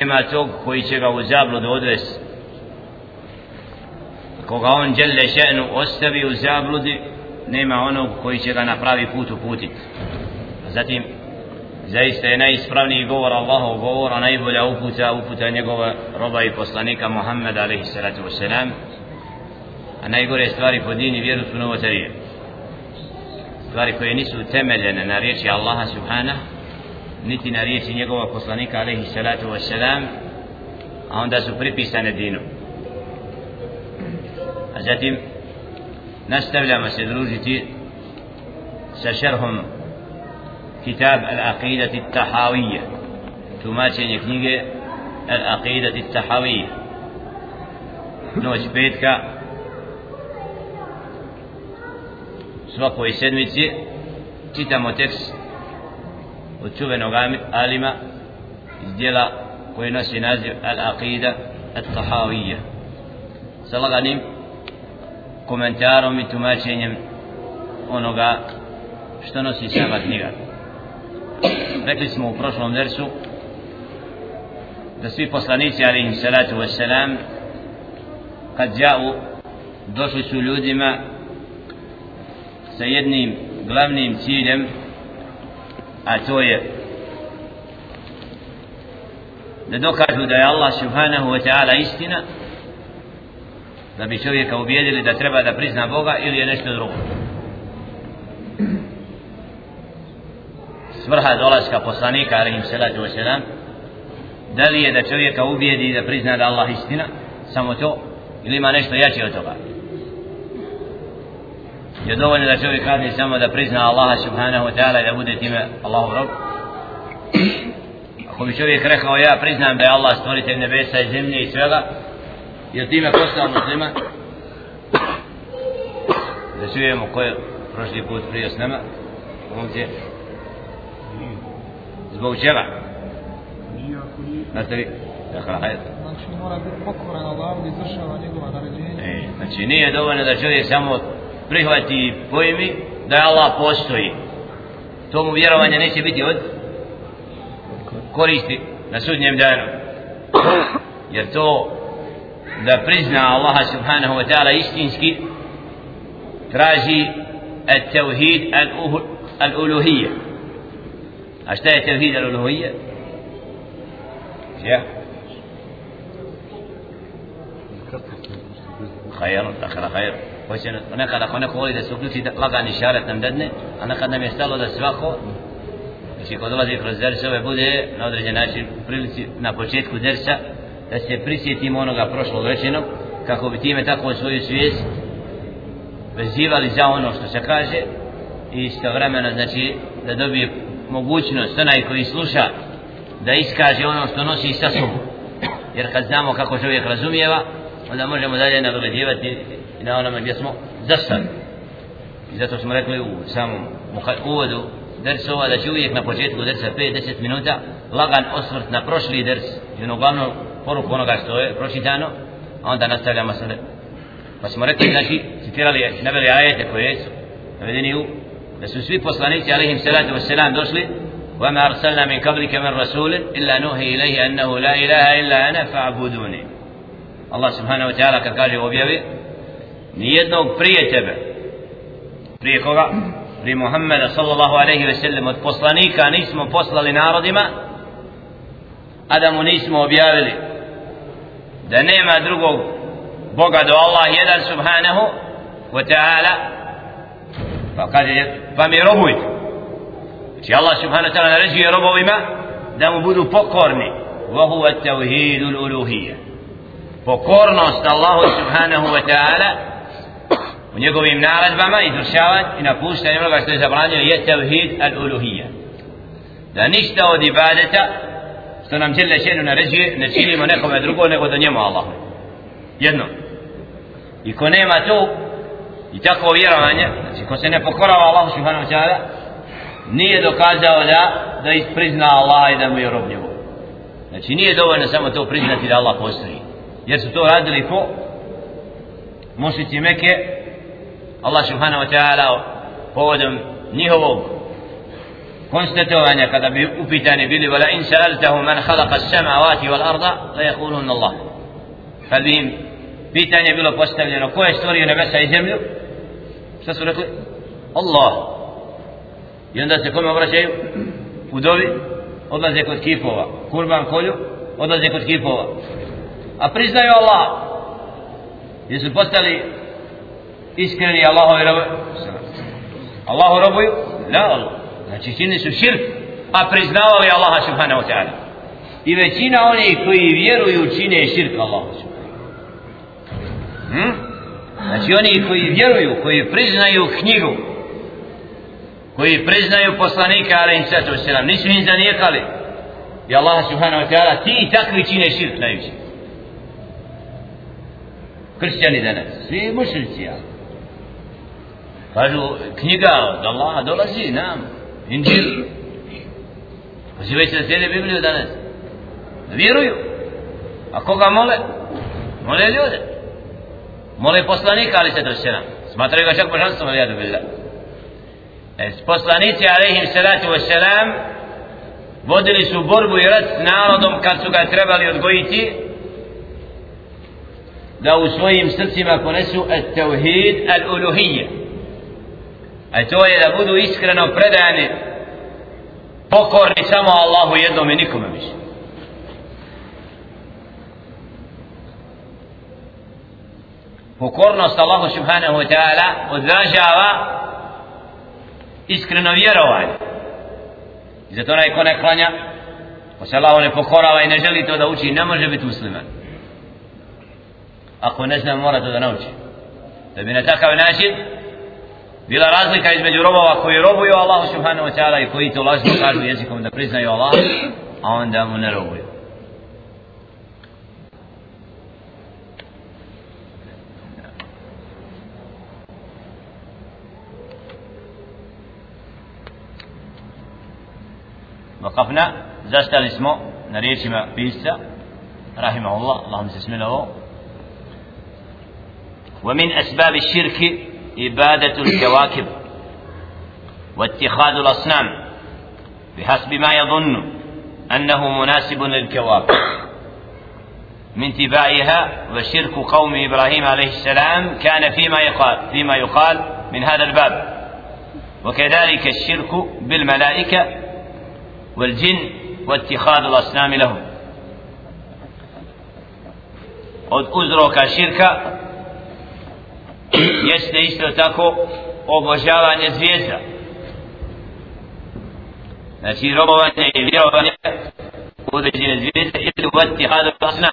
nema tog koji će ga u zabludu odvesti koga on djelje še'nu ostavi u zabludi nema onog koji će ga na pravi put uputit. Zatim zaista je najispravniji govor Allahov govor a najbolja uputa uputa njegova roba i poslanika Muhammeda alaihi salatu wasalam a najgore stvari po dini vjeru su novotarije. Stvari koje nisu temeljene na riječi Allaha subhanahu niti na riječi njegova poslanika alaihi salatu wasalam a onda su pripisane dinu a zatim nastavljamo se družiti sa šerhom kitab al-aqidati tahawiyya tumačenje knjige al-aqidati tahawiyya noć petka svakoj sedmici čitamo tekst od čuvenog alima iz dijela koje nosi naziv Al-Aqida At-Tahawiyya sa laganim komentarom i tumačenjem onoga što nosi sama knjiga. Rekli smo u prošlom versu da svi poslanici alaihim salatu wassalam kad jau došli su ljudima sa jednim glavnim ciljem a to je da dokažu da je Allah subhanahu wa ta'ala istina da bi čovjeka ubijedili da treba da prizna Boga ili je nešto drugo. Svrha dolaska poslanika alaihim salatu wasalam da li je da čovjeka ubijedi da prizna da Allah istina samo to ili ima nešto jače od toga? Je dovoljno da čovjek radi samo da prizna Allaha subhanahu wa ta'ala i da bude time Allahu rob? Ako bi čovjek rekao ja priznam da je Allah stvoritelj nebesa i zemlje i svega je time postao muslima da čujemo ko je prošli put prije s nama ovdje. Zbog čega? Nastavi Dakle, hajde. Znači mora biti pokoran Allahu da izvršava njegova naređenja. E, znači nije dovoljno da čovjek samo prihvati i pojmi da je Allah postoji to mu vjerovanje neće biti od koristi na sudnjem danu jer to da prizna Allaha subhanahu wa ta'ala istinski traži التوحيد الألوهية أشتاء التوحيد الألوهية خير اخر خير وشن نقد اخونا قولي ده سكنتي لغاني شارت نمددني انا قد نمي استالو ده سواخو Znači, kod dolazi kroz dersove, bude na određen način, prilici, na početku dersa, da se prisjetimo onoga prošlog rečenog, kako bi time tako svoju svijest vezivali za ono što se kaže i istovremeno, znači, da dobije mogućnost onaj koji sluša da iskaže ono što nosi sa sobom. Jer kad znamo kako čovjek razumijeva, onda možemo dalje nadoveđivati i na onome gdje smo zastali i zato smo rekli u samom uvodu dersova da će uvijek na početku dersa 5-10 minuta lagan osvrt na prošli ders i ono glavno poruku onoga što je pročitano a onda nastavljamo sada pa smo rekli znači citirali naveli ajete koje su navedeni u da su svi poslanici alaihim salatu wassalam došli وما أرسلنا من قبلك من رسول إلا نوحي إليه أنه لا إله إلا أنا فاعبدوني الله سبحانه وتعالى كقال وبيبي nijednog prije tebe prije koga prije Muhammeda sallallahu alaihi ve sellem od poslanika nismo poslali narodima a da mu nismo objavili da nema drugog Boga do Allah jedan subhanahu wa ta'ala pa kaže pa mi robujte znači Allah subhanahu wa ta'ala naređuje robovima da mu budu pokorni wa huwa tawhidul uluhiyya pokornost Allahu subhanahu wa ta'ala u njegovim naredbama izvršavanje i napuštanje onoga što je zabranjeno je tevhid al-uluhija. Da ništa od ibadeta što nam žele šenu naređuje ne činimo nekome drugo nego da njemu Allahu. Jedno. I ko nema to i tako vjerovanje znači ko se ne pokorava Allahu subhanahu wa ta'ala nije dokazao da da isprizna Allah i da mu je rob njegov. Znači nije dovoljno samo to priznati da Allah postoji. Jer su to radili ko mušici Mekke Allah subhanahu wa ta'ala povodom njihovog konstatovanja kada bi upitani bili wala in sa'altahu man khalaqa as-samawati wal arda la yaquluna Allah kad bi im pitanje bilo postavljeno ko je stvorio nebesa i zemlju šta su rekli Allah i onda se kome obraćaju u dovi odlaze kod kipova kurban kolju odlaze kod kipova a priznaju Allah. Jesu su postali iskreni Allahovi robovi? Allahu robuju la. Allah znači čini su širk a priznavali Allaha subhanahu wa ta'ala. I većina onih koji vjeruju čine širk Allahu subhanahu hmm? znači oni koji vjeruju koji priznaju knjigu koji priznaju poslanika alaih sallatu wasalam nisu im zanijekali. I Allah subhanahu wa ta'ala ti takvi čine širk najviše kršćani danas? Svi mušrici ja. Kažu knjiga od Allaha dolazi nam inđil pozivaju se da slijede Bibliju danas. Da vjeruju. A koga mole? Mole ljude. Mole poslanika ali se to smatraju ga čak božanstvom ali ja da e, poslanici alaihim salatu wasalam vodili su borbu i rat s narodom kad su ga trebali odgojiti da u svojim srcima ponesu at-tauhid al-uluhiyya. A to je da budu iskreno predani pokorni samo Allahu jednom i nikome više. Pokornost Allahu subhanahu wa ta'ala odražava iskreno vjerovanje. I zato onaj ko ne klanja ko se Allahu ne pokorava i ne želi to da uči ne može biti musliman. Ako ne zna mora to da nauči da bi na takav način bila razlika između robova koji robuju Allahu subhanahu wa ta'ala i koji to lažno kažu jezikom da priznaju Allah a onda mu ne robuju وقفنا زستل اسمه نريش ما بيسا رحمه الله اللهم سسمله ومن أسباب الشرك إبادة الكواكب واتخاذ الأصنام بحسب ما يظن أنه مناسب للكواكب. من تباعها وشرك قوم إبراهيم عليه السلام كان فيما يقال فيما يقال من هذا الباب. وكذلك الشرك بالملائكة والجن واتخاذ الأصنام لهم. od uzroka širka jeste isto tako obožavanje zvijezda. Znači robovanje i vjerovanje u određene zvijezde ili uvati hadu pasna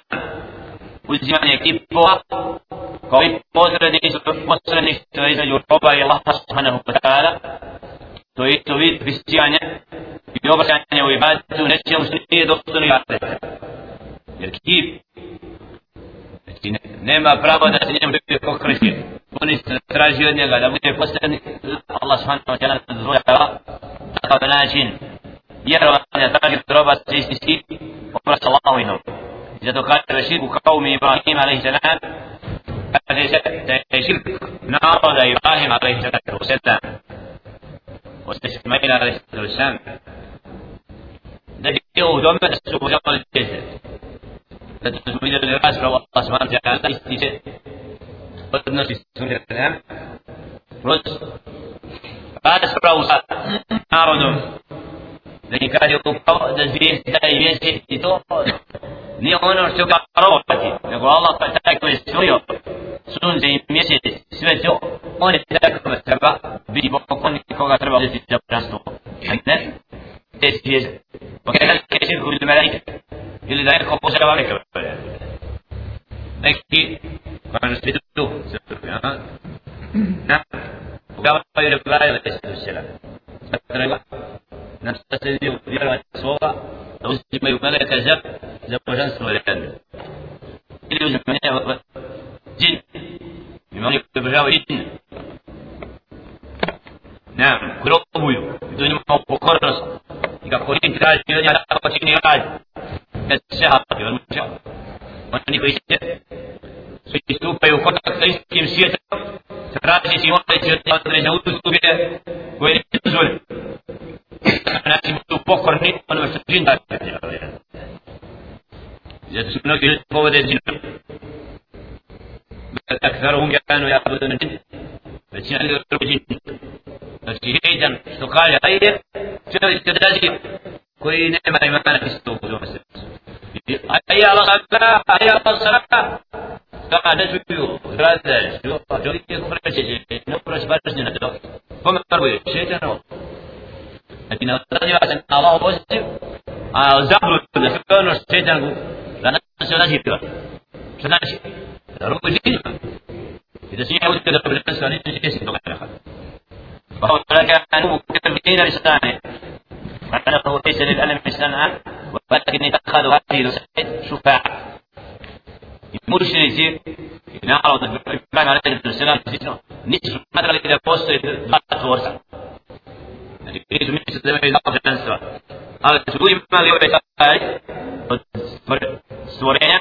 uzimanje kipova kao i posredništvo između roba i Allah subhanahu wa ta'ala. To je isto vid prisijanje i obraćanje u ibadetu nečemu što nije dostojno ibadeta. Jer kip znači nema pravo da se njemu bude pokreće oni se traži od njega da bude posljedni Allah subhanahu wa ta'ala dozvoljava takav način vjerovanja traži od roba se ististi Allahu inom zato kaže širku kao mi Ibrahim salam kaže se da je širk naroda Ibrahim salam واستسمعنا عليه الصلاة والسلام da je u tome da ta'ala ističe odnosi suri Al-An'am kroz raspravu sa narodom da im kaže upravo da zvijezda i mjesec i to nije ono što ga robati nego Allah pa taj koji je stvorio sunce i mjesec sve to on i koga treba uzeti za prastvo a ne te zvijezde وكذلك يشرك بالملائكة ili da neko požava neke neki كانوا يسجدوه نعم وقال غير الله عليه السلام مثلا نفس السيد يرى الصورة لو سمى ملك زب زب جنس ولكن اللي يوجد من جن بما يبغى جن نعم كل أبوي بدون ما هو كورس إذا كنت تراجع على أبوتي نراج الشهر والمشهر وأني بيشت pristupaju kontakt sa istim svijetom, traži si moleći od Andre na ustupje koje nisu dozvoljene. Znači budu pokorni onome što džin da Zato su mnogi ljudi povode džinom. أكثرهم كانوا يعبدون الجن većina ljudi vjeruju džin. Znači, šeitan što kaže ajde, sve istedrazi koji nema ne čuju, zrade, čovjek je kupreće, ne kupreće bašnje na to. Kome prvo šeitanovo? Znači, ne odraziva se na Allah pozitiv, a zabru da sve ono šeitan da nas se odaziva. Što znači? Da ruku džinima. إذا سمعوا كذا قبل الإنسان يجلس فهو كانوا مكذبين لسانه وأنه ليس للألم سمعا ولكن اتخذوا هذه الوسائل شفاعة مرشد يصير نعرض الإمام عليه السلام نصف مثلا إذا وصل ضغط ورسع يريد من زي إذا قبل الأنسان هذا تقول ما لي سوريا.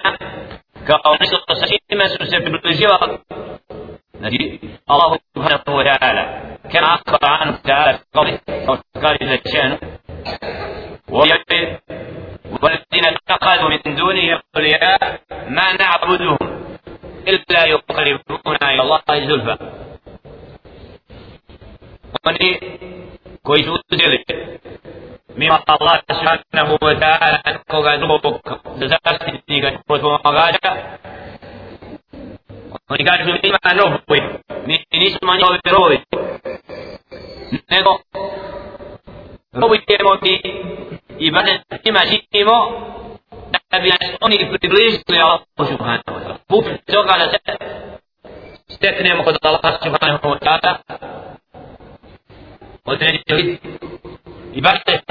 كأو نصف السجين ما سيسبب الذي الله سبحانه وتعالى كان أخبر عنه تعالى في قوله قال إذا كان والذين اتخذوا من دونه أولياء ما نعبدهم إلا يقربونا إلى الله زلفى. su uzeli mimo Allah subhanahu wa ta'ala koga drugog za zaštitnika od pomagača Oni kažu ima mi のデローリネド、ロブイケモニ、イバネ、イマシキも、ダビアシオニクリリシュよ、سبحانه وتعالى. Bóg wciąga na steknie mu kod Allah subhanahu wa ta'ala. Odręczyli i baczcie,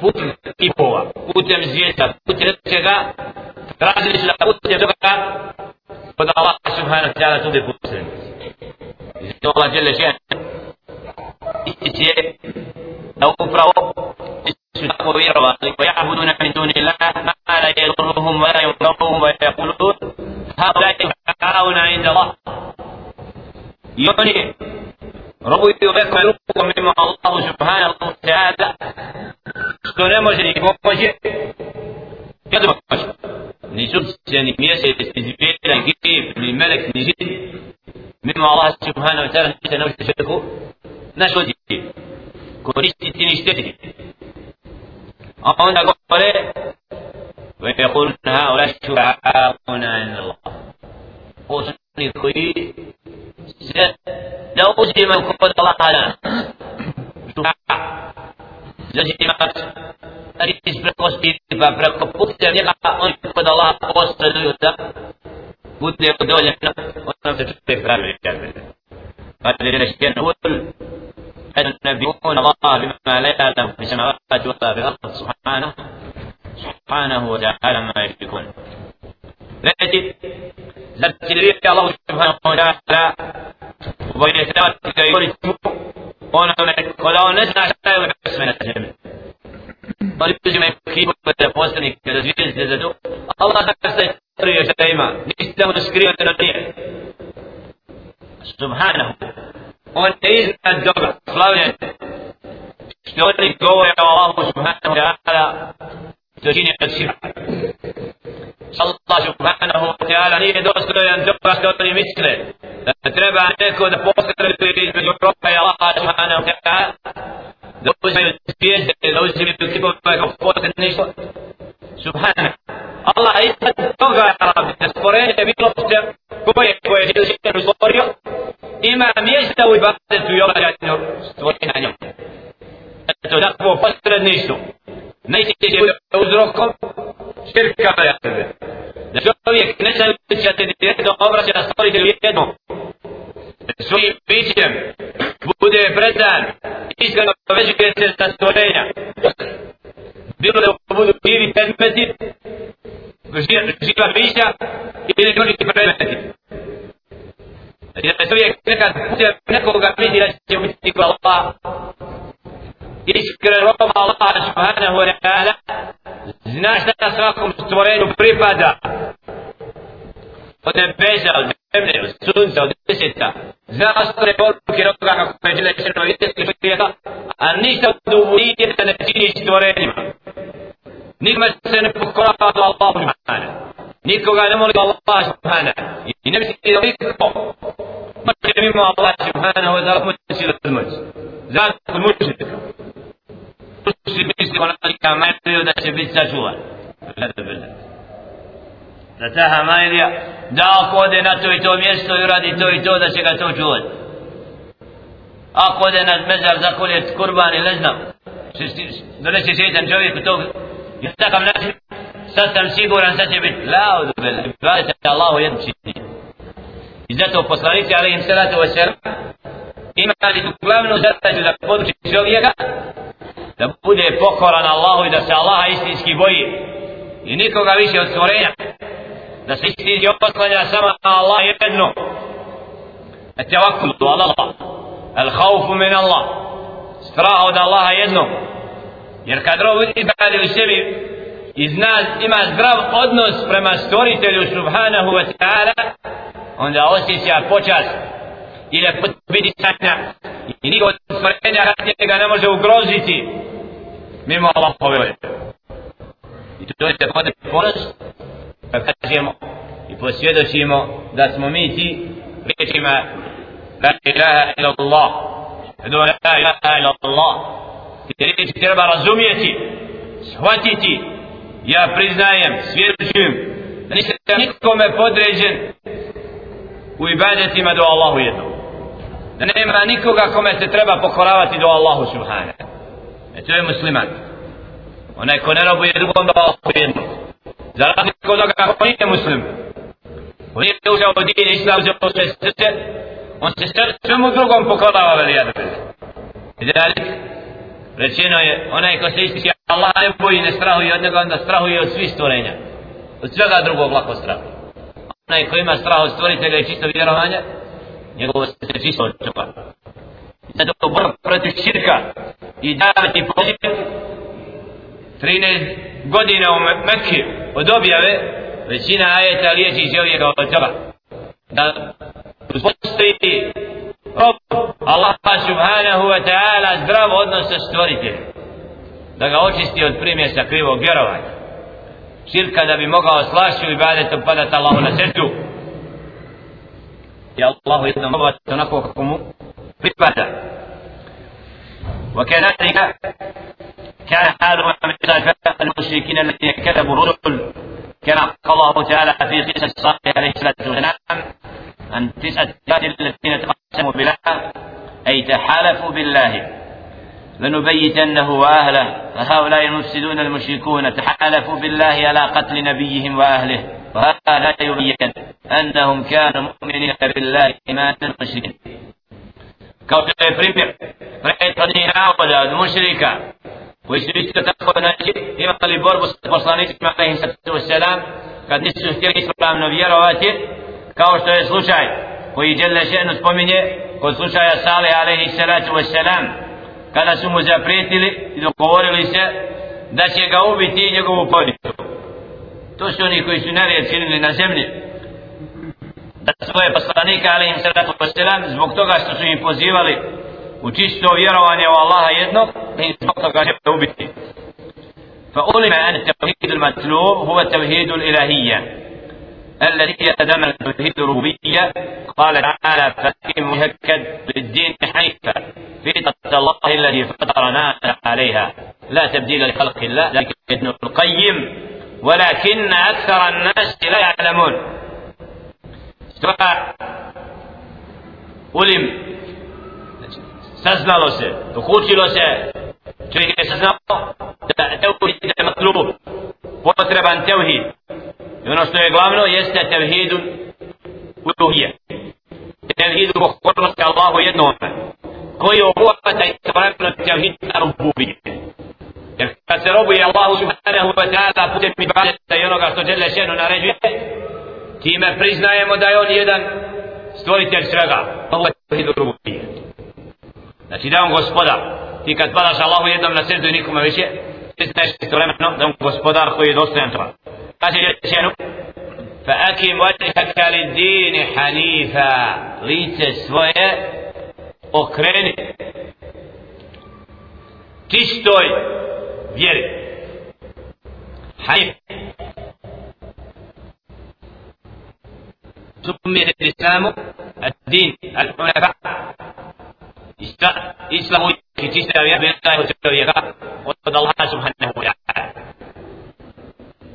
Bóg i poła, putem zwierzę, putem czego, razy się putem czego, kod Allah subhanahu wa ta'ala tu wybuch. Tako vjerovali wa ja'buduna min duni Allah ma la yadurruhum wa la yunfa'uhum wa yaqulun هؤلاء شفعاؤنا عند الله يعني ربي يذكركم مما الله سبحانه وتعالى što ne može ni pomoći kad može ni substance ni mjesec ni zvijera ni gib ni melek ni žid mimo Allah subhanahu wa ta'ala ništa ne možete čovjeku naškoditi koristiti ni štetiti a onda govore ويقولون هؤلاء شفعاؤنا عند الله وصني كوي لو أزم كفر الله تعالى شفعاء زجمت أريد prekostipa preko puta njega on kod Allah postaduju da bude udoljeno ono što čovjek pravi قال لنشكين هو النبيون الله يعلم في السماوات ولا في الأرض سبحانه سبحانه وتعالى ما يشركون. لكن لكن الله سبحانه وتعالى ويتوكل يورث وأنا من قالوا نسمع شيء من الجميع Određena je krivo da poslanike razvijenite za to. Allah da se prije šta ima. Niste mu skrivate na nije. Subhanahu. On je iznad toga. Slavljen. Što oni govore o Allahu subhanahu wa ta'ala. To čini od sira. Allah subhanahu wa ta'ala nije dostojan toga što oni misle. Da treba neko da posreduje između roka i Allah subhanahu wa ta'ala. da uzimaju zvijezde, da uzimaju kipove kao posljedne nešto. Subhana. Allah je iznad toga, da stvorenje bilo se koje koje je željen stvorio, ima mjesta u ibadetu i obavljanju stvorenja njom. Eto, takvo posredništvo. Najčešće bude uzrokom širka vajatve. Čovjek ne sam da direktno obraća na stvoritelju jednom. Svojim bićem bude predan iskreno povežuje se sa stvorenja. Bilo da budu živi predmeti, živa bića ili oni predmeti. Jer čovjek nekad putem nekoga vidi da će biti kvala Iskren roba Allah subhanahu wa ta'ala zna šta svakom stvorenju pripada. Od nebeza, od zemlje, od sunca, od deseta, zastre poruke roga kako je žele šeno vidjeti čovjeka, a ništa od uvijeta ne čini stvorenjima. Nikome se ne pokorava do Allahu subhana. Nikoga ne moli Allah subhana. I ne misli da niko može mimo Allah subhana wa ta'ala moći da moći. Zato kod si misli onaka majliju da. Gleda bila. Da ta majlija da ako ode na to i to mjesto i radi to i to da će ga to čuvati. Ako ode na mezar za koljet kurban ili ne znam, donese šeitan čovjeku tog i takav način, sad sam siguran sad će biti laudu bela, ibadete Allahu jednu čini. I zato poslanici, ali im salatu wa salam, imali tu glavnu zadaću da poduči čovjeka, da bude pokoran Allahu i da se Allaha istinski boji i nikoga više od stvorenja da se istinski oslanja samo na Allah jedno التوكل على الله الخوف من الله strah od Allaha jedno jer kad rob ibadi u sebi iz nas ima zdrav odnos prema stvoritelju subhanahu wa ta'ala onda osjeća počas i lepot vidi sanja i niko od stvorenja njega ne može ugroziti Mimo Allahove volje i to je također ponos kad kažemo i posvjedočimo da smo mi ti riječima la ilaha ila Allah da la ilaha ila Allah ti riječi treba razumijeti shvatiti ja priznajem svjedočujem da nisam nikome podređen u ibadetima do Allahu jednom da nema nikoga kome se treba pokoravati do Allahu subhanahu e to je musliman. Onaj ko ne robuje drugom do Allahu jednom za razliku od toga ko nije muslim. On nije uzeo od dine islam uzeo sve srce. On se svemu drugom pokolava veli jadu i dalik rečeno je onaj ko se ističe Allah ne boji ne strahuje od njega onda strahuje od svih stvorenja. Od svega drugog lako strahuje onaj ko ima strah od stvoritelja i čisto vjerovanja njegovo se čisto očuva zato borba protiv širka i davati poziv. 13 godina u Mekke od objave većina ajeta liječi čovjeka od toga. Da postoji rob Allah subhanahu wa ta'ala zdrav odnos sa stvoriteljem. Da ga očisti od primjesa krivog vjerovanja. Širka da bi mogao slašću i badetom padati Allahu na srcu. I Allahu jednom obavati onako kako mu pripada وكذلك كان حالهم من المشركين الذين كذبوا الرسل كما قال الله تعالى في قصة صالح عليه الصلاة والسلام عن تسعة الذين تقسموا بالله أي تحالفوا بالله. لنبيتنه وأهله فهؤلاء المفسدون المشركون تحالفوا بالله على قتل نبيهم وأهله وهذا يبين أنهم كانوا مؤمنين بالله إيمانا مشركين kao što je primjer prethodnih navoda od mušrika koji su isto tako znači, imali borbu sa poslanicima alaihim sallatu wasalam kad nisu htjeli ispravno vjerovati kao što je slučaj koji Đele ženu spominje kod slučaja Salih alaihi sallatu wasalam kada su mu zaprijetili i dogovorili se da će ga ubiti i njegovu porodicu. To su oni koji su nerijed činili na zemlji. Da svoje poslanike alaihi sallatu wasalam zbog toga što su im pozivali u čisto vjerovanje u Allaha jednog im zbog toga će ubiti. فعلم أن التوحيد المطلوب هو توحيد الإلهية الذي يتضمن توحيد الربوبية قال تعالى فأقم مهكد للدين حنيفا فطرة الله الذي فطرنا عليها لا تبديل لخلق الله لكن ابن القيم ولكن أكثر الناس لا يعلمون علم saznalo se, dokučilo se, čovjek je saznao da tevhid je matlub, potreban tevhid. I ono što je glavno jeste tevhidu uluhije. Tevhidu pokornosti Allahu jednom. Koji obuhvata i savremeno tevhid na rububije. Jer kad se robuje Allahu subhanahu wa ta'ala putem ibadeta i onoga što žele šenu naređuje, time priznajemo da je on jedan stvoritelj svega. Ovo je tevhid rububije. Znači da je on gospodar. Ti kad padaš Allahu jednom na srdu i nikome više, ti znaš isto vremeno da je on gospodar koji je dostojan toga. Kaže Ješenu, فأكم وجهك للدين حنيفا lice svoje okreni čistoj vjeri hanif سمي الإسلام الدين الحنفاء إسلام في تسلم يا بين الله وتوفيقا وقد الله سبحانه وتعالى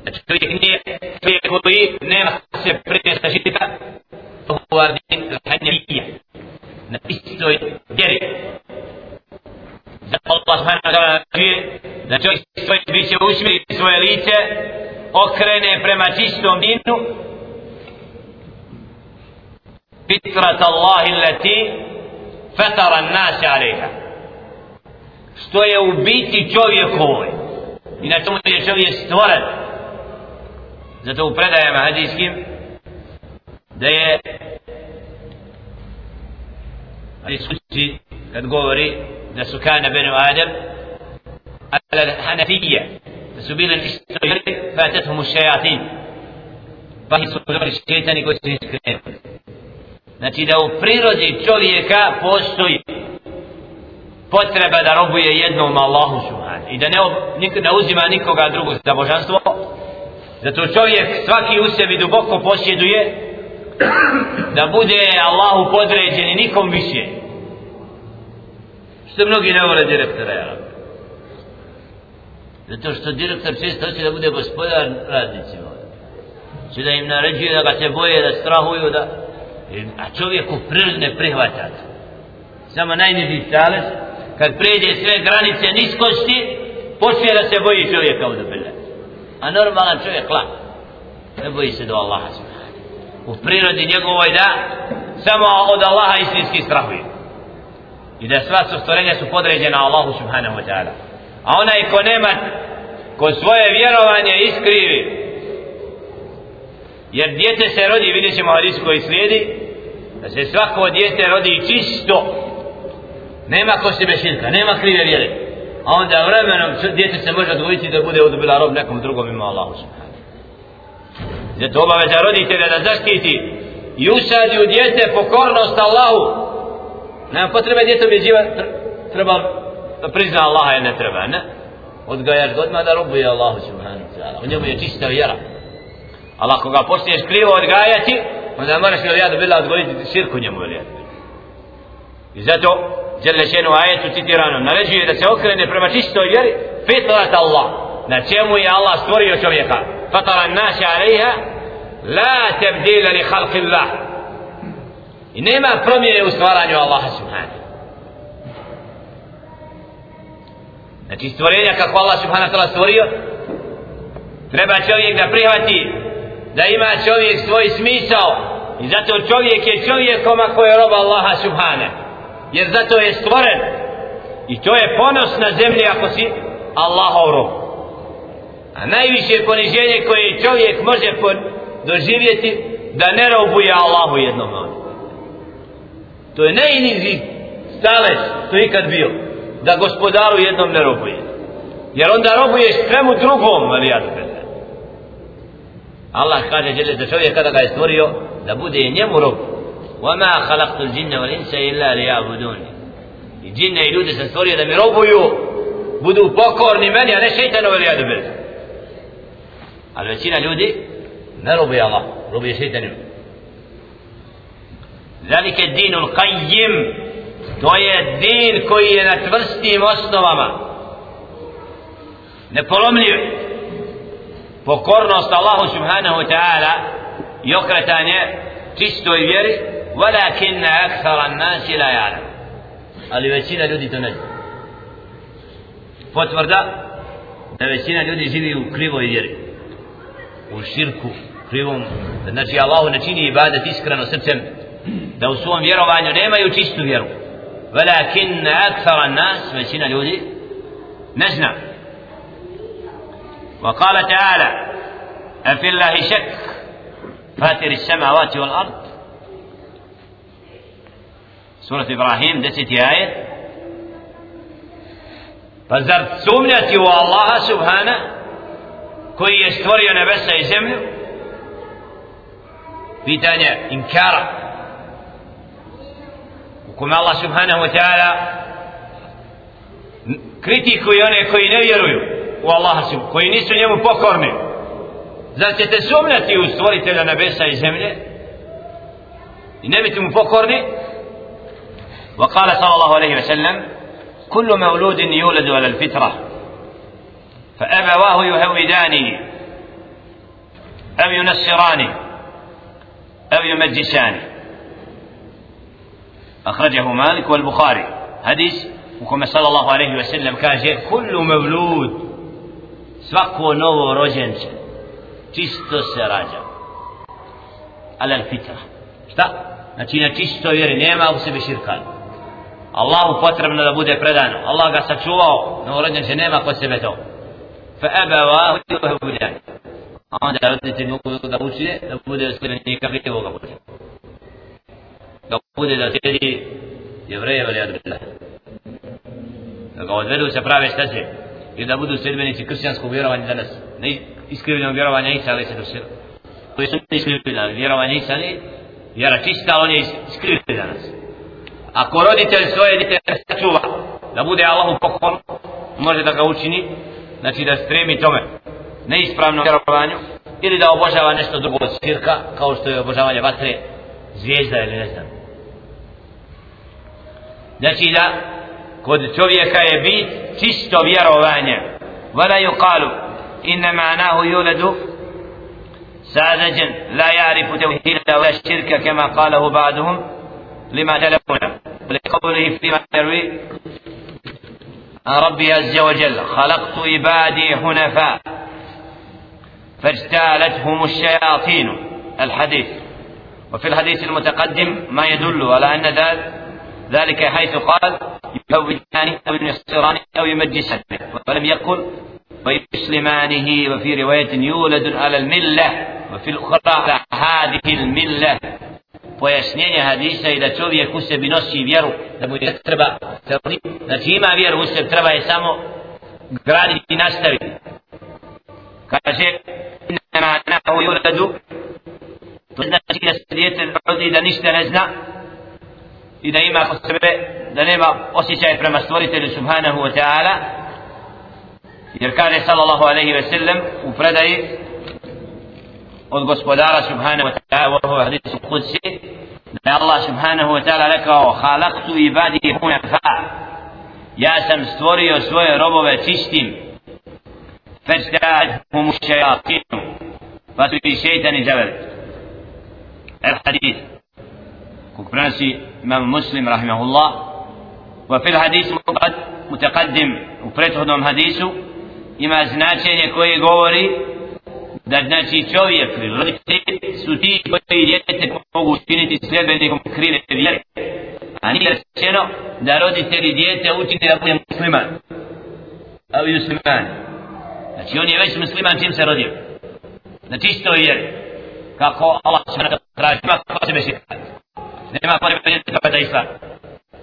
التوفيق في كوي نعم سبريت تشيكا هو الدين الحنفية نبيستوي جري Allah subhanahu wa ta'ala da čovjek svoj biće usmiri svoje lice okrene prema čistom dinu فطرة الله التي فطر الناس عليها što je u biti čovjekovoj i na tomu je čovjek stvoren zato u predajama hadijskim da je ali suci kad govori da su kana benu Adem ala hanafija da su bili istojeri fatethum šajatin pa su dobri šetani koji su iskrenuli znači da u prirodi čovjeka postoji potreba da robuje jednom Allahu subhanahu i da ne, ne uzima nikoga drugog za božanstvo. Zato čovjek svaki u sebi duboko posjeduje da bude Allahu podređen i nikom više. Što mnogi ne vole direktora ja zato što direktor često hoće da bude gospodar radnicima. Će da im naređuje da ga se boje da strahuju da a čovjek u prirodi ne prihvata samo najniži stales kad pređe sve granice niskosti počne da se boji čovjeka od obile a normalan čovjek lak. Ne boji se do Allaha u prirodi njegovoj da samo od Allaha istinski strahuje. I da sva su stvorenja su podređena Allahu subhanahu wa ta'ala. A onaj ko nema ko svoje vjerovanje iskrivi jer djete se rodi vidjet ćemo hadis koji slijedi da se svako djete rodi čisto. Nema kosti širka, nema krive vjere. A onda vremenom djete se može odvojiti da bude odbila rob nekom drugom ima Allahu zato obaveza roditelja da zaštiti i usadi u djete pokornost Allahu. Nema potrebe djete objeđiva treba da prizna Allaha jer ne treba ne? Odgajaš godma da robuje Allahu subhanahu wa ta'ala. U njemu je čista vjera. Ali ako ga počneš krivo odgajati, onda moraš ili jadu bila odgojiti širku njemu ili jadu. I zato, žele šenu ajetu citiranom, naređuje da se okrene prema čistoj vjeri, fitrat Allah, na čemu je Allah stvorio čovjeka. Fatara naša alaiha, la tebdila li halki Allah. I nema promjene u stvaranju Allaha subhanahu. Znači stvorenja kako Allah subhanahu ta'ala stvorio, treba čovjek da prihvati da ima čovjek svoj smisao. I zato čovjek je čovjekom ako je roba Allaha subhane. Jer zato je stvoren. I to je ponos na zemlji ako si Allahov rob. A najviše poniženje koje čovjek može doživjeti da ne robuje Allahu jednom to je najniži stalež to ikad bio da gospodaru jednom ne robuje. Jer onda robuješ svemu drugom ali ja Allah kaže žele za čovjeka kada ga je stvorio da bude njemu rob وما خلقت الجن والإنس إلا ليعبدوني i džinne i ljude sam stvorio da mi robuju budu pokorni meni a ne šeitanu ili jadu bil ali većina ljudi ne robuje Allah robuje šeitanima ذلك الدين القيم to je din koji je na tvrstim osnovama nepolomljiv pokornost Allahu subhanahu wa ta'ala i okretanje čistoj vjeri walakin akthara an-nas la ya'lam. Ali većina ljudi to ne zna. Potvrda da većina ljudi živi u krivoj vjeri u širku krivom. Znači Allahu ne čini ibadet iskreno srcem da u svom vjerovanju nemaju čistu vjeru. Walakin akthara an-nas većina ljudi ne zna. وقال تعالى أفي الله شك؟ فاتر السماوات والأرض. سورة إبراهيم دست آية. فزرت سمنتي والله سبحانه. كي يستوري يسمنه pitanje inkara u kome Allah subhanahu wa ta'ala kritikuje one koji ne vjeruju u Allaha koji nisu njemu pokorni zar ćete sumnjati u stvoritelja nebesa i zemlje i ne biti mu pokorni وقال صلى الله عليه وسلم كل مولود يولد على الفطرة فأبواه يهودانه أو ينصرانه أو يمجسانه أخرجه مالك والبخاري حديث u kome sallallahu الله ve sellem kaže kullu mevlud svako novo rođenče čisto se rađa. Alal al fitra. Šta? znači na čisto vjeri nema u sebi širka. Allahu potrebno da bude predano Allah ga sačuvao novo rođenče nema kod sebe to. Fa aba wa uđe uđe a onda da mogu da uđe da bude uskoro nikak i ovoga bude. Da bude da tedi jevreje veli adrela da ga odvedu se prave steze. I da budu sedbenici kršćanskog vjerovanja danas. Ne iskrivljenog vjerovanja Isa ali se dosira koji su iskrivljeni vjerovanja Isa ali vjera čista on je iskrivljen danas. Ako roditelj svoje dite sačuva da bude Allahu poklon može da ga učini znači da stremi tome neispravnom vjerovanju ili da obožava nešto drugo od sirka kao što je obožavanje vatre zvijezda ili ne znam. Znači da kod čovjeka je bit čisto vjerovanje. ولا يقال إن معناه يولد ساذجا لا يعرف توحيد ولا الشرك كما قاله بعضهم لما تلفنا ولقوله فيما يروي ربي عز وجل خلقت عبادي حنفاء فاجتالتهم الشياطين الحديث وفي الحديث المتقدم ما يدل على أن ذلك حيث قال يهودان أو ينصران أو يمجسان ولم يقل ويسلمانه وفي رواية يولد على الملة وفي الأخرى على هذه الملة pojašnjenje hadisa i da čovjek u sebi nosi vjeru da mu je treba znači ima vjeru u sebi treba je samo graditi i nastaviti kaže nema nahu yuradu to znači da se djete rodi da ništa ne zna i da ima kod sebe da nema osjećaj prema stvoritelju subhanahu wa ta'ala jer kaže sallallahu alaihi ve sellem u predaji od gospodara subhanahu wa ta'ala u hadisu kudsi da je Allah subhanahu wa ta'ala rekao halaktu ibadi hunafa ja sam stvorio svoje robove čistim فاجتاعتهم الشياطين فاتوا شيطان جبل الحديث كوك برنسي إمام مسلم رحمه الله وفي الحديث متقدم u prethodnom hadisu ima značenje koje govori da znači čovjek i roditelji su ti koji djete mogu učiniti sljedbenikom krive vjere. A nije rečeno da roditelji djete učine da bude musliman ali musliman. Znači on je već musliman čim se rodio. Na čistoj vjeri. Kako Allah se mora da traži kako se mešikati nema potrebe pa da islam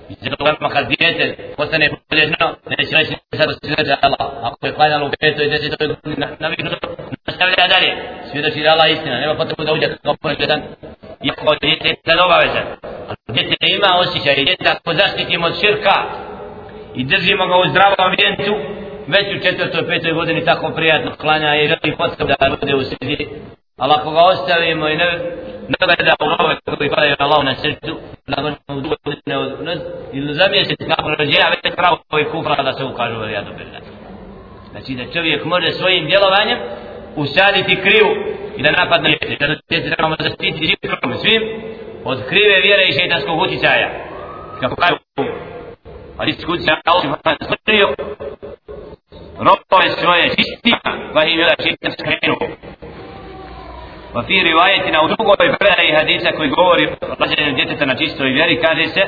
i zato lema kad djete postane polježno neće reći sad da se za Allah. Ako je klanjalo u petoj desetoj naviknuto nastavlja dalje. Svjedoči da Allah istina nema potrebu da uđe kao jedan iako djete je sad obavezan djete ima osjećaj djete ako zaštitimo od širka i držimo ga u zdravom ambijentu, već u četvrtoj, petoj godini tako prijatno klanja i želi potkab da bude u sredi ali ako ga ostavimo i ne, ne gleda u nove koji padaju na Allah na srcu nakon u drugoj godine od nas ili za mjesec nakon rođenja već pravo koji kufra da se ukažu veli jadu billah znači da čovjek može svojim djelovanjem usaditi krivu i da napadne djete da se trebamo zaštiti živkom svim od krive vjere i šeitanskog utjecaja kako kažu pa hadis kudsi Allah subhanahu je ta'ala robove svoje čistima pa im je da šeitan skrenuo. وفي رواية أو تقول بفعل حديثة كي قوري رجل جدة نجيسة ويبيري كادسة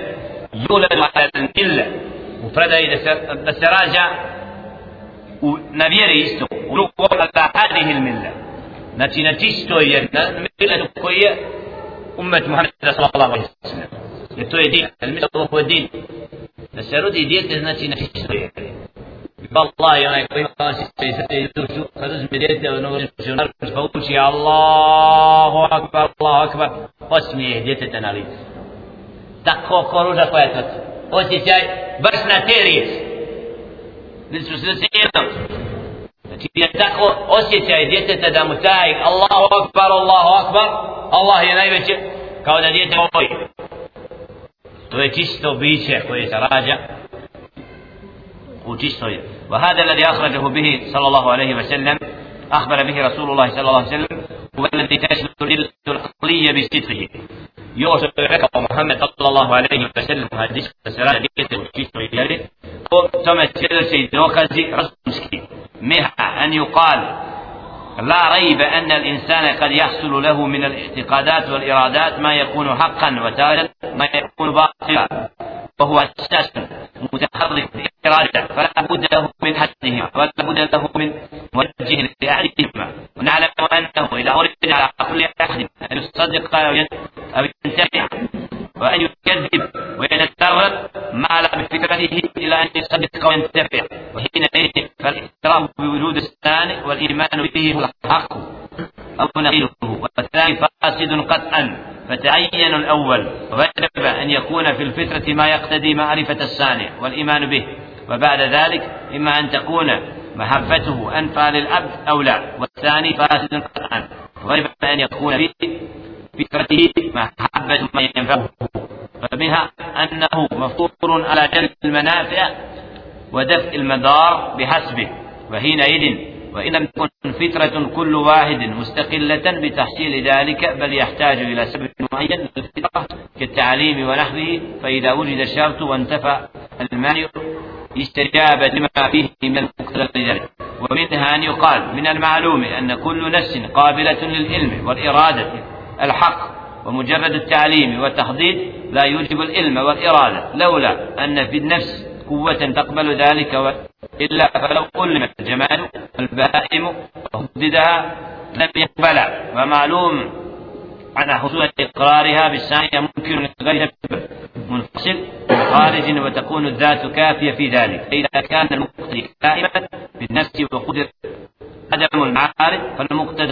يولد على الملة وفرد da se rađa u, na vjeri isto u ruku ala hadihi il milla znači na čistoj vjeri na milletu koji je umet Muhammeda sallallahu alaihi sallam jer to je din al milletu je din da se rodi djete znači na čistoj vjeri Allah je onaj koji ima vas i sve i dušu, kad uzme djete od novorođenog pa uči Allahu akbar, Allahu akbar, osmije djeteta na licu. Tako ko ruža koja je to. Osjećaj, baš na te riječ. Nisu se cijelom. Znači, je tako osjećaj djeteta da mu taj Allahu akbar, Allahu akbar, Allah je najveće, kao da djete ovoj. To je čisto biće koje se rađa u čistoj. وهذا الذي أخرجه به صلى الله عليه وسلم أخبر به رسول الله صلى الله عليه وسلم هو الذي تشمل العقلية بصدقه يوسف ركب محمد صلى الله عليه وسلم حديث السلام ديته وشيشه يلي ثم تشيل دوكازي رسمسكي مها أن يقال لا ريب أن الإنسان قد يحصل له من الاعتقادات والإرادات ما يكون حقا وتارة ما يكون باطلا. وهو أساس متحرك إرادة فلا بد له من حدهما ولا بد له من موجه لأحدهما. ونعلم أنه إذا أريد على كل أحد أن يصدق أو ينتفع وأن يكذب ويتدرب ما لا بفكرته إلى أن يصدق وينتفع. وحينئذ فالاعتراف بوجود الثاني والإيمان به هو الحق. أو نقيله. والثاني فاسد قطعا. فتعين الأول. وجب أن يكون في الفطرة ما يقتدي معرفة الصانع والإيمان به. وبعد ذلك إما أن تكون محبته أنفى للعبد أو لا. والثاني فاسد قطعا. وجب أن يكون في فكرته محبة ما ينفعه. فمنها أنه مفطور على جلب المنافع ودفع المضار بحسبه. وحينئذ وإن لم تكن فترة كل واحد مستقلة بتحصيل ذلك بل يحتاج إلى سبب معين للفطرة كالتعليم ونحوه فإذا وجد الشرط وانتفى المانع استجاب لما فيه من المقتضى لذلك. ومنها أن يقال من المعلوم أن كل نفس قابلة للعلم والإرادة الحق ومجرد التعليم والتحضيد لا يوجب العلم والإرادة لولا أن في النفس قوة تقبل ذلك إلا فلو علم الجمال البهائم وهددها لم يقبلها ومعلوم أن حصول إقرارها بالثانية ممكن غير منفصل خارج وتكون الذات كافية في ذلك. فإذا كان المقتدي كائما بالنفس وقدر عدم المعارف فالمقتدى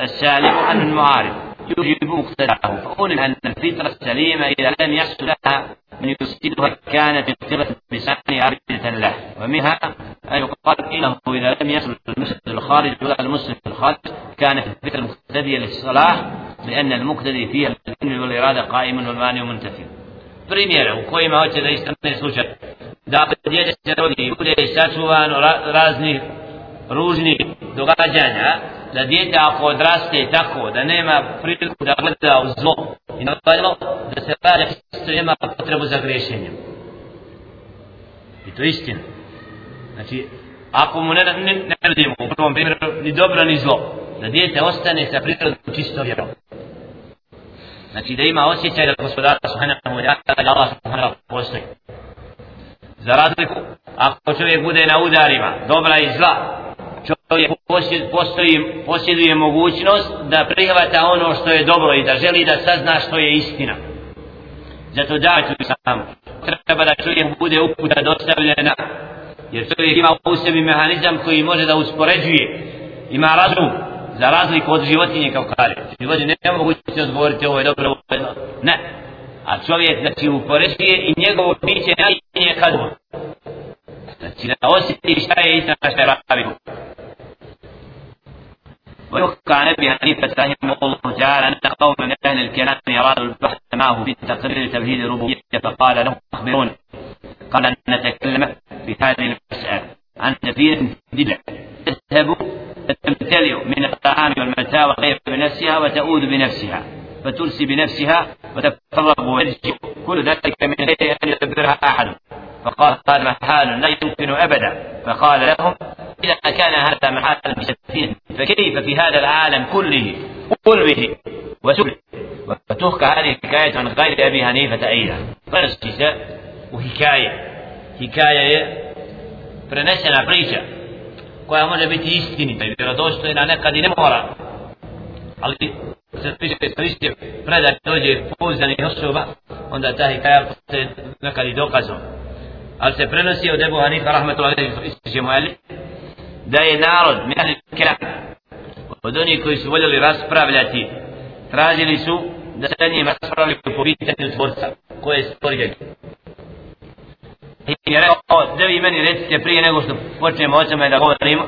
السالم عن المعارف يوجب مقتداه. فقول أن الفطرة السليمة إذا لم يحصل لها من يفسدها كانت الفطرة بسان عبدة له. ومنها أن يقال إنه إذا لم يصل المسجد الخارج ولا المسلم في الخارج كان في المقتدي للصلاة لأن المقتدي فيها الإذن والإرادة قائم والمانع منتفي بريمير وكوي ما هوتش ذي استمنى سوشا داخل ديجة سنوكي يقول يساسوان رازني ružnih događanja, da djete ako odraste tako, da nema priliku da gleda u إن i nagledalo, da se rađa što nema potrebu za grešenjem. I to je istina. Znači ako mu ne, ne, ne radimo u prvom primjeru ni dobro ni zlo da djete ostane sa prirodom čisto vjerom znači da ima osjećaj da gospodara subhanahu wa ta'ala da Allah subhanahu wa postoji za razliku ako čovjek bude na udarima dobra i zla čovjek postoji, posjeduje mogućnost da prihvata ono što je dobro i da želi da sazna što je istina. Zato da samo. Treba da čovjek bude uputa dostavljena Jer čovjek ima u sebi mehanizam koji može da uspoređuje. Ima razum za razliku od životinje kao kare. Životinje ne mogu se odgovoriti ovo je dobro, ovo je Ne. A čovjek znači upoređuje i njegovo biće najinje kad Znači da osjeti šta je istina šta je pravi. ويحكى عن ابي حنيفه رحمه الله تعالى ان قوم من اهل الكلام ارادوا البحث معه في تقرير توحيد الربوبيه فقال لهم اخبروني قال ان نتكلم في هذه المسألة. عن سفينه دجله تذهب تمتلئ من الطعام والمتاع وغير بنفسها وتؤود بنفسها. فترسي بنفسها وتفرغ وترجع كل ذلك من غير أن يدبرها أحد. فقال هذا محال لا يمكن أبدا. فقال لهم إذا كان هذا محالا بسفينه فكيف في هذا العالم كله؟ قل به وسبل وتحكى هذه الحكاية عن غير أبي حنيفة أيضا. فرسكسة وحكاية. hikaja je prenesena priča koja može biti istinita i vjerodostojna nekad i ne mora. Ali se priča je koristio predat dođe pouzdani osoba onda ta hikaja se nekad i dokazom. Ali se prenosi od Ebu Hanifa rahmetullahi da je narod mjahli kira od onih koji su voljeli raspravljati tražili su da se njim raspravljaju po pitanju tvorca koje je stvorio je rekao da vi meni recite prije nego što počnemo o tome da govorimo?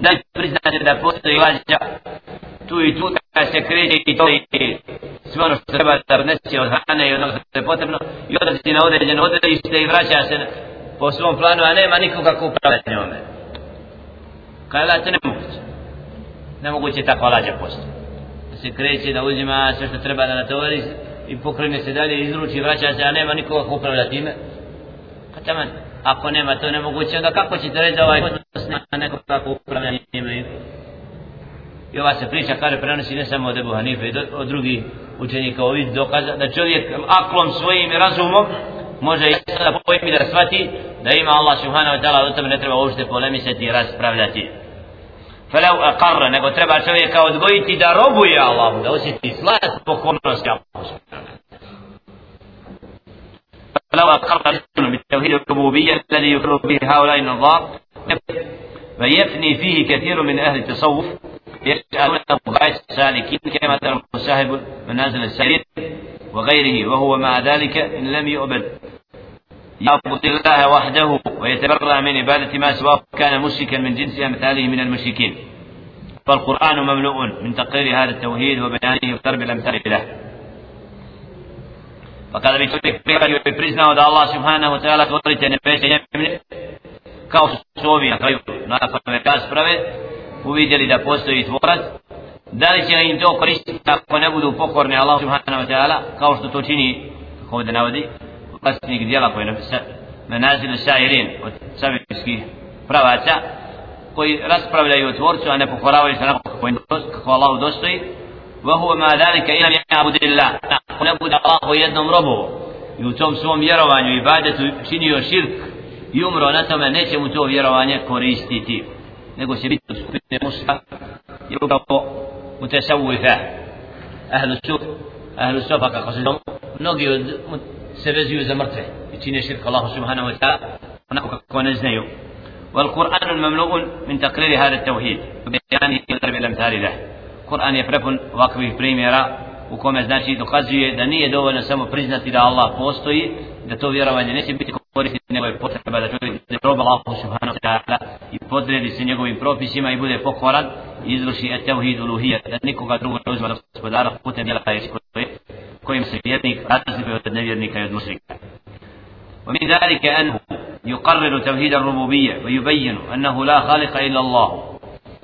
Da priznate da postoji lađa. Tu i tu kada se kreće i to i sve ono što treba da odnesi od hrane i ono što je potrebno i odlazi na određeno odredište i vraća se po svom planu a nema nikoga ko upravlja njome. Kada je to nemoguće. Nemoguće takva lađa postoji da se kreće da uzima sve što treba da natovori i pokrene se dalje izruči vraća se a nema nikoga ko upravlja time. Pa taman, ako nema to nemoguće, onda kako ćete reći da ovaj odnos nema nekog kako upravljanje imaju? I ova se priča, kada prenosi ne samo od Ebu Hanife, do, od drugih učenika ovih dokaza, da čovjek aklom svojim razumom može i sada pojmi da shvati da ima Allah subhanahu wa ta'ala, o tome ne treba uopšte polemisati i raspravljati. Falau aqarra, nego treba čovjeka odgojiti da robuje Allahu, da osjeti slat pokornosti Allahu subhanahu wa ta'ala. فلو أقر بالتوحيد الربوبية الذي يقر به هؤلاء النظام فيفني فيه كثير من أهل التصوف يجعلونه غاية السالكين كما ترى المساهب منازل السير وغيره وهو مع ذلك إن لم يؤبد يعبد الله وحده ويتبرع من عبادة ما سواه كان مشركا من جنس أمثاله من المشركين. فالقرآن مملوء من تقرير هذا التوحيد وبيانه وضرب الأمثال له. فقد bi čovjek prihvatio i priznao da Allah subhanahu wa ta'ala stvorite nebese i zemlje kao što su ovi na kraju nakon rasprave uvidjeli da postoji tvorac da li će im to koristiti ako ne budu pokorni Allah subhanahu wa ta'ala kao što to čini kako ovdje navodi vlasnik dijela koji je menazilu šairin od savijskih pravaca koji raspravljaju o tvorcu a ne pokoravaju se nakon kako Allah dostoji وهو ما ذلك إلى يعبد الله نعبد الله jednom robu i u tom svom vjerovanju i ibadetu činio širk i umro na tome neće mu to vjerovanje koristiti nego će biti u skupine muška i upravo u tesavujfe ahlu suf ahlu sufa kako se zove mnogi od, se vezuju za mrtve i čine širk Allahu subhanahu wa ta'ala onako kako ne znaju والقرآن المملوء من تقرير هذا التوحيد وبيانه وضرب الأمثال له je prepun ovakvih primjera u kome znači dokazuje da nije dovoljno samo priznati da Allah postoji, da to vjerovanje neće biti koristiti, nego je potreba da čovjek da proba Allah subhanahu wa ta'ala i podredi se njegovim propisima i bude pokoran i izvrši etevhid uluhija, da nikoga drugog ne uzma gospodara putem djela koje kojim se vjernik razlikuje od nevjernika i od mušrika. ومن ذلك أنه يقرر توحيد الربوبية ويبين أنه لا خالق إلا الله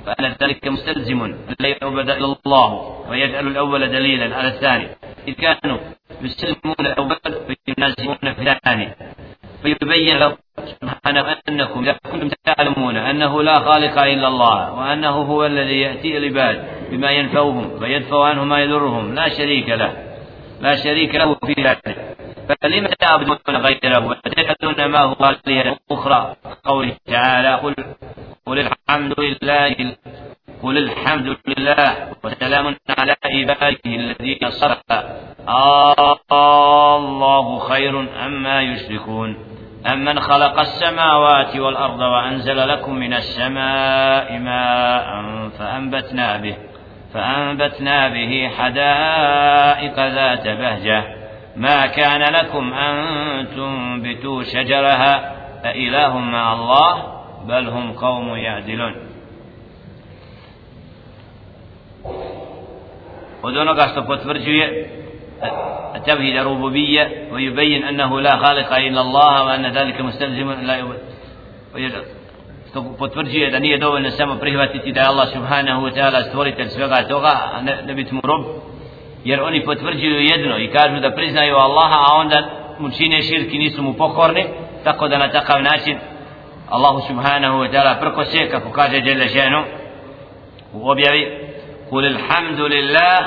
فأن ذلك مستلزم لا يعبد إلا الله ويجعل الأول دليلا على الثاني. إذ كانوا يسلمون الأول وينازعون في الثاني. فيبين له سبحانه أنكم إذا كنتم تعلمون أنه لا خالق إلا الله وأنه هو الذي يأتي العباد بما ينفعهم ويدفع عنهم ما يضرهم. لا شريك له. لا شريك له في ذلك. فلم تعبدون غيره وتجعلون ما هو آلهة أخرى. قوله تعالى قل قل الحمد لله قل الحمد لله وسلام على عباده الذين صرف. الله خير أما يشركون. أمن خلق السماوات والأرض وأنزل لكم من السماء ماء فأنبتنا به فأنبتنا به حدائق ذات بهجة. ما كان لكم أن تنبتوا شجرها أإله مع الله بل هم قوم يعدلون od onoga što potvrđuje توحيد الربوبية ويبين أنه لا خالق إلا الله وأن ذلك مستلزم لا što potvrđuje da nije dovoljno samo prihvatiti da je Allah subhanahu wa ta'ala stvoritelj svega toga, a ne, ne biti mu rob, jer oni potvrđuju jedno i kažu da priznaju Allaha, a onda mu čine širki, nisu mu pokorni, tako da na takav način Allahu subhanahu wa ta'ala prkose, kako kaže Jelle ženu u objavi, الحمد لله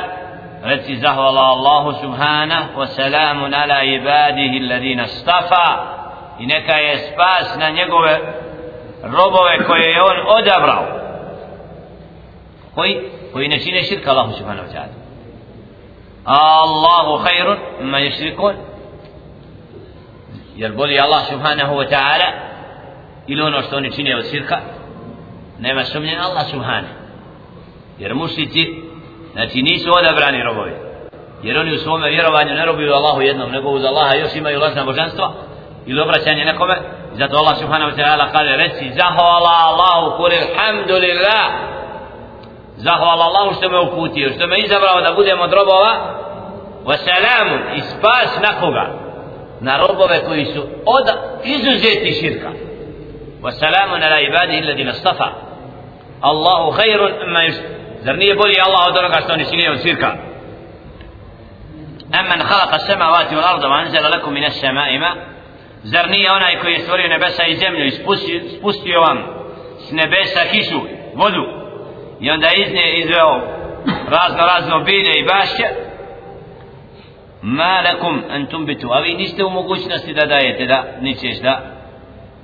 reci zahvala Allahu subhanahu wa salamun ala ibadihi alladhina istafa i neka je spas na njegove robove koje je on odabrao koji koji ne čine širka Allahu subhanahu wa ta'ala Allahu khairun ma yushrikun jer boli Allah subhanahu wa ta'ala ili ono što oni čine od sirka nema sumnje Allah subhanahu jer mušnici znači nisu odabrani robovi. Jer oni u svome vjerovanju ne robuju Allahu jednom nego uz Allaha još imaju lažna božanstva ili obraćanje nekome. Zato Allah subhanahu wa ta'ala kaže reci zahvala Allahu kul alhamdulillah. Zahvala Allahu što me uputio što me izabrao da budem od robova. Wasalamun i spas na koga? Na robove koji su od izuzeti širka. وسلام على عباده الذين اصطفى. الله خير اما يشرك زرني بولي الله ودرك أستوني سينيه وسيركا اما خلق السماوات والأرض وأنزل لكم من السماء ماء. زر أنا يكو يستوري نبسا يزمل يسبوستي وام سنبسا كيسو ودو. يوند ايزني ازو رازنو رازنو بيلي باشا ما لكم أن تنبتوا. أو نيستو مقوش نستي دا دا نيشيش دا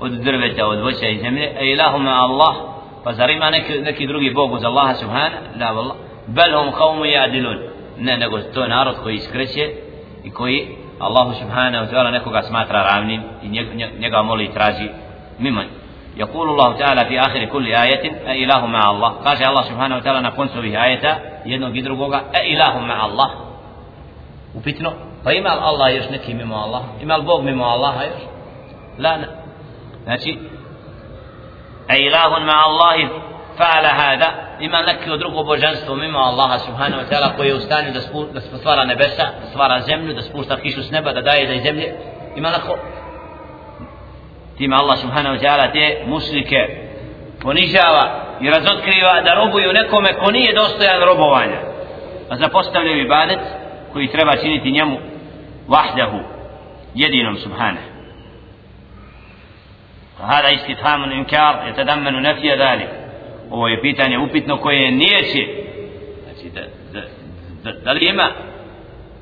od drveta, od voća i zemlje e ilahuma Allah pa zar ima neki, neki drugi Bog uz Allaha subhana la vallah bel hum qawmu yadilun ne nego to je narod koji iskreće i koji Allah subhanahu wa ta'ala nekoga smatra ravnim i njega moli i traži mimo يقول الله تعالى في آخر كل آية أإله مع الله قال الله سبحانه وتعالى نكون به آية jednog i drugoga e ilahu ma Allah upitno pa ima li Allah još neki mimo Allah ima li Bog mimo znači e ilahun ma Allahi fa'ala hada ima neko drugo božanstvo mimo Allaha subhanahu wa ta'ala koji je u stanju da, spu, da stvara nebesa da stvara zemlju da spušta kišu s neba da daje da iz zemlje. Ima neko time Allah subhanahu wa ta'ala te muslike ponižava i razotkriva da robuju nekome ko nije dostojan robovanja. A zapostavljaju ibadet koji treba činiti njemu vahdahu jedinom subhanahu. هذا استفهام إنكار يتضمن نفي ذلك ovo je pitanje upitno koje nijeće znači da, da, da, da li ima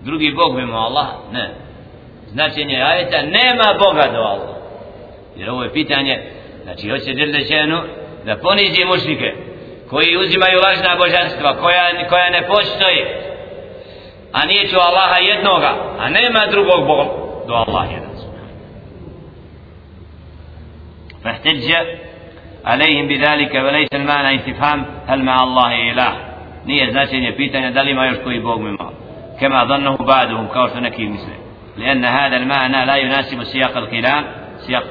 drugi Bog mimo Allah ne značenje ajeta nema Boga do Allah jer ovo je pitanje znači hoće Đelešenu da ponizi mušike koji uzimaju lažna božanstva koja, koja ne postoji a nije ću Allaha jednoga a nema drugog Boga do Allah jedan فاحتج عليهم بذلك وليس المعنى استفهام هل مع الله إله نية značenje pitanja da li ima još koji Bog mimo كما ظنه بعدهم kao što neki misle لأن هذا المعنى لا يناسب سياق الكلام سياق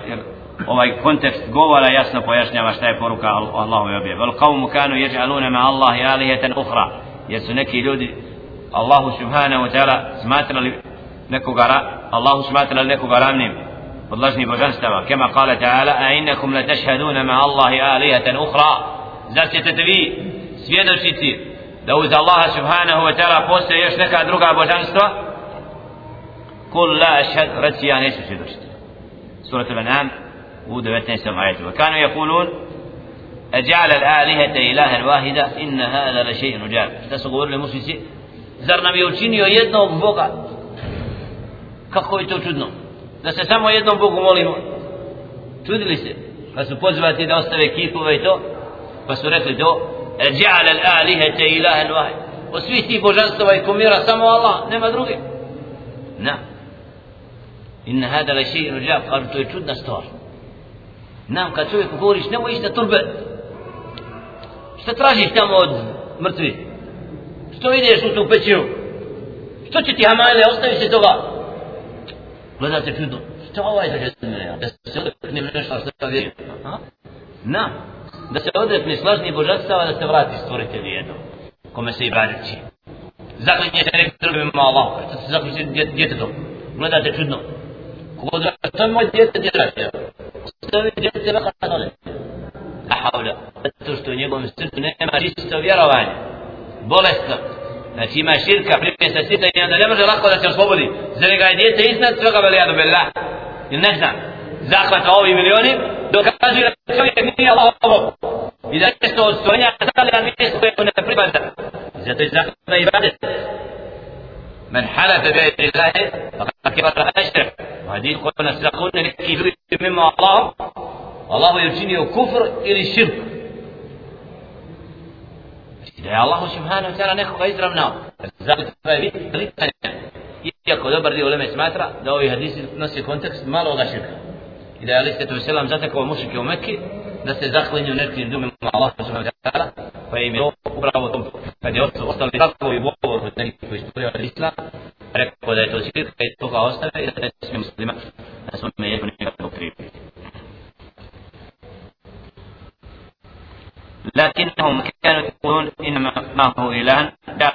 ovaj kontekst govora jasno pojašnjava šta je poruka Allahove objave. Vel qawmu kanu yaj'aluna ma Allahi alihatan ukhra. Jer su neki ljudi Allahu subhanahu wa ta'ala smatrali nekoga Allahu smatrali nekoga ravnim podlažni božanstava. Kema kala ta'ala a innakum la tashhaduna ma Allahi alihatan ukhra. Zar ćete vi svjedočiti da uz Allaha subhanahu wa ta'ala postoje još neka druga božanstva? Kul la ashhad reci ja neću svjedočiti. Surat al-An'am u 19. ajetu. وكانوا يقولون أجعل الآلهة إلها واحدة إن هذا لشيء عجاب šta su govorili mušnici zar nam je učinio jednog Boga kako je to čudno da se samo jednom Bogu molimo. Čudili se pa su pozvati da ostave kipove i to pa su rekli do ja'al al-alihata ilahan wahid od svih tih božanstava i kumira samo Allah nema druge. Na. Inna hada la shay'un ajab qalu to je čudna stvar. Nam kad čovjeku govoriš nemoj ići na turbe šta tražiš tamo od mrtvi što ideš u tu pećinu? Što će ti hamajle ostavi se toga? Šta ovaj za mene Da se odrekne nešto što ja vjerujem Na Da se odrekne slažni božanstava da se vrati stvoritelji jedno Kome se i brađući Zaklinje se neki drugim Allah Što se zaklinje djetetom Gledate čudno Kogod to je moj djete djete ostavi djete vaka dole a havla zato što u njegovom srcu nema čisto vjerovanje bolestno znači ima širka prije se sita i onda ne može lako da se oslobodi za njega je djete iznad svega velijadu billah ili ne znam zahvata ovi milioni dokazuje da čovjek nije Allah i da nešto od stvorenja stavlja na mjesto koje ne pripada zato je zahvata i badet من حلف بغير الله فقد كفر أشرك وهذه قلنا سيقول لك مما الله الله يرجيني كفر إلى الشرك I da je Allah subhanahu ta'ala nekoga izravnao. Zato je pitanje, iako dobar dio uleme smatra da ovi hadisi nosi kontekst maloga širka. I da je Ali Svetu Veselam zatekao mušike u Mekki da se zaklinju nekim dumima Allah subhanahu ta'ala pa im je upravo tom, kad je ostali takovi govor od nekih koji studio od islam, rekao da je to širka i toga ostave i da ne smije muslima na svome jedu nikako kriviti. لكنهم كانوا يقولون إنما هو إله لا